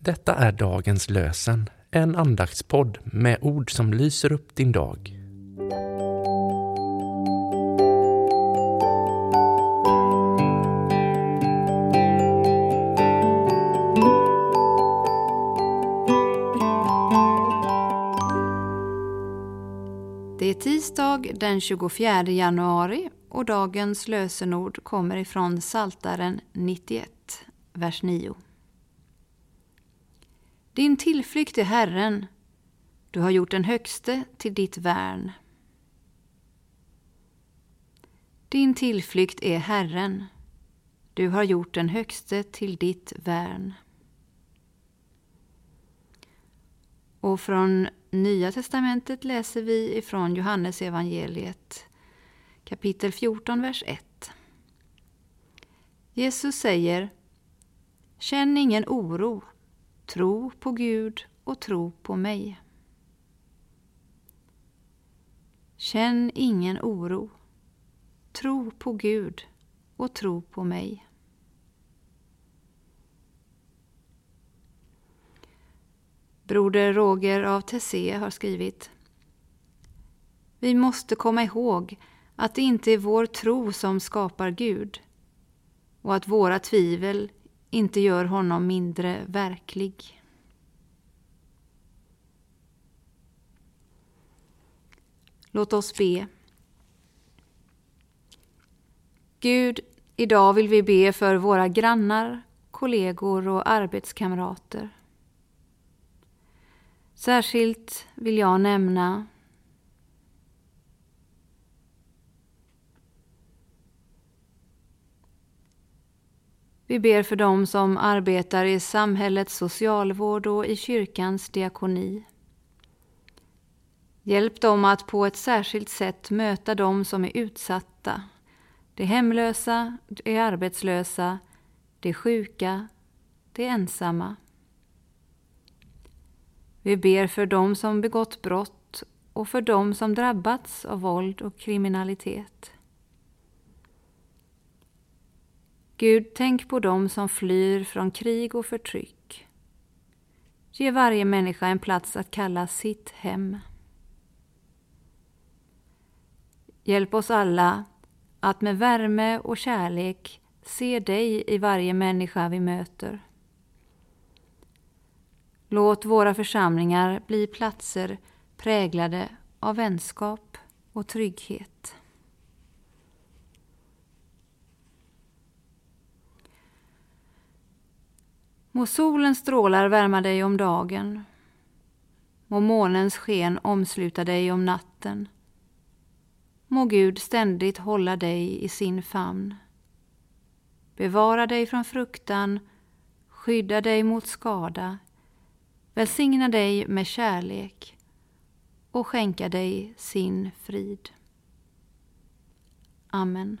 Detta är dagens lösen, en andaktspodd med ord som lyser upp din dag. Det är tisdag den 24 januari och dagens lösenord kommer ifrån Saltaren 91, vers 9. Din tillflykt är Herren, du har gjort den högste till ditt värn. Din tillflykt är Herren, du har gjort den högste till ditt värn. Och från Nya testamentet läser vi ifrån Johannes evangeliet kapitel 14, vers 1. Jesus säger Känn ingen oro, tro på Gud och tro på mig. Känn ingen oro, tro på Gud och tro på mig. Broder Roger av Tessé har skrivit Vi måste komma ihåg att det inte är vår tro som skapar Gud och att våra tvivel inte gör honom mindre verklig. Låt oss be. Gud, idag vill vi be för våra grannar, kollegor och arbetskamrater. Särskilt vill jag nämna Vi ber för dem som arbetar i samhällets socialvård och i kyrkans diakoni. Hjälp dem att på ett särskilt sätt möta dem som är utsatta, de hemlösa, de arbetslösa, de sjuka, de ensamma. Vi ber för dem som begått brott och för dem som drabbats av våld och kriminalitet. Gud, tänk på dem som flyr från krig och förtryck. Ge varje människa en plats att kalla sitt hem. Hjälp oss alla att med värme och kärlek se dig i varje människa vi möter. Låt våra församlingar bli platser präglade av vänskap och trygghet. Må solens strålar värma dig om dagen. Må månens sken omsluta dig om natten. Må Gud ständigt hålla dig i sin famn. Bevara dig från fruktan, skydda dig mot skada, välsigna dig med kärlek och skänka dig sin frid. Amen.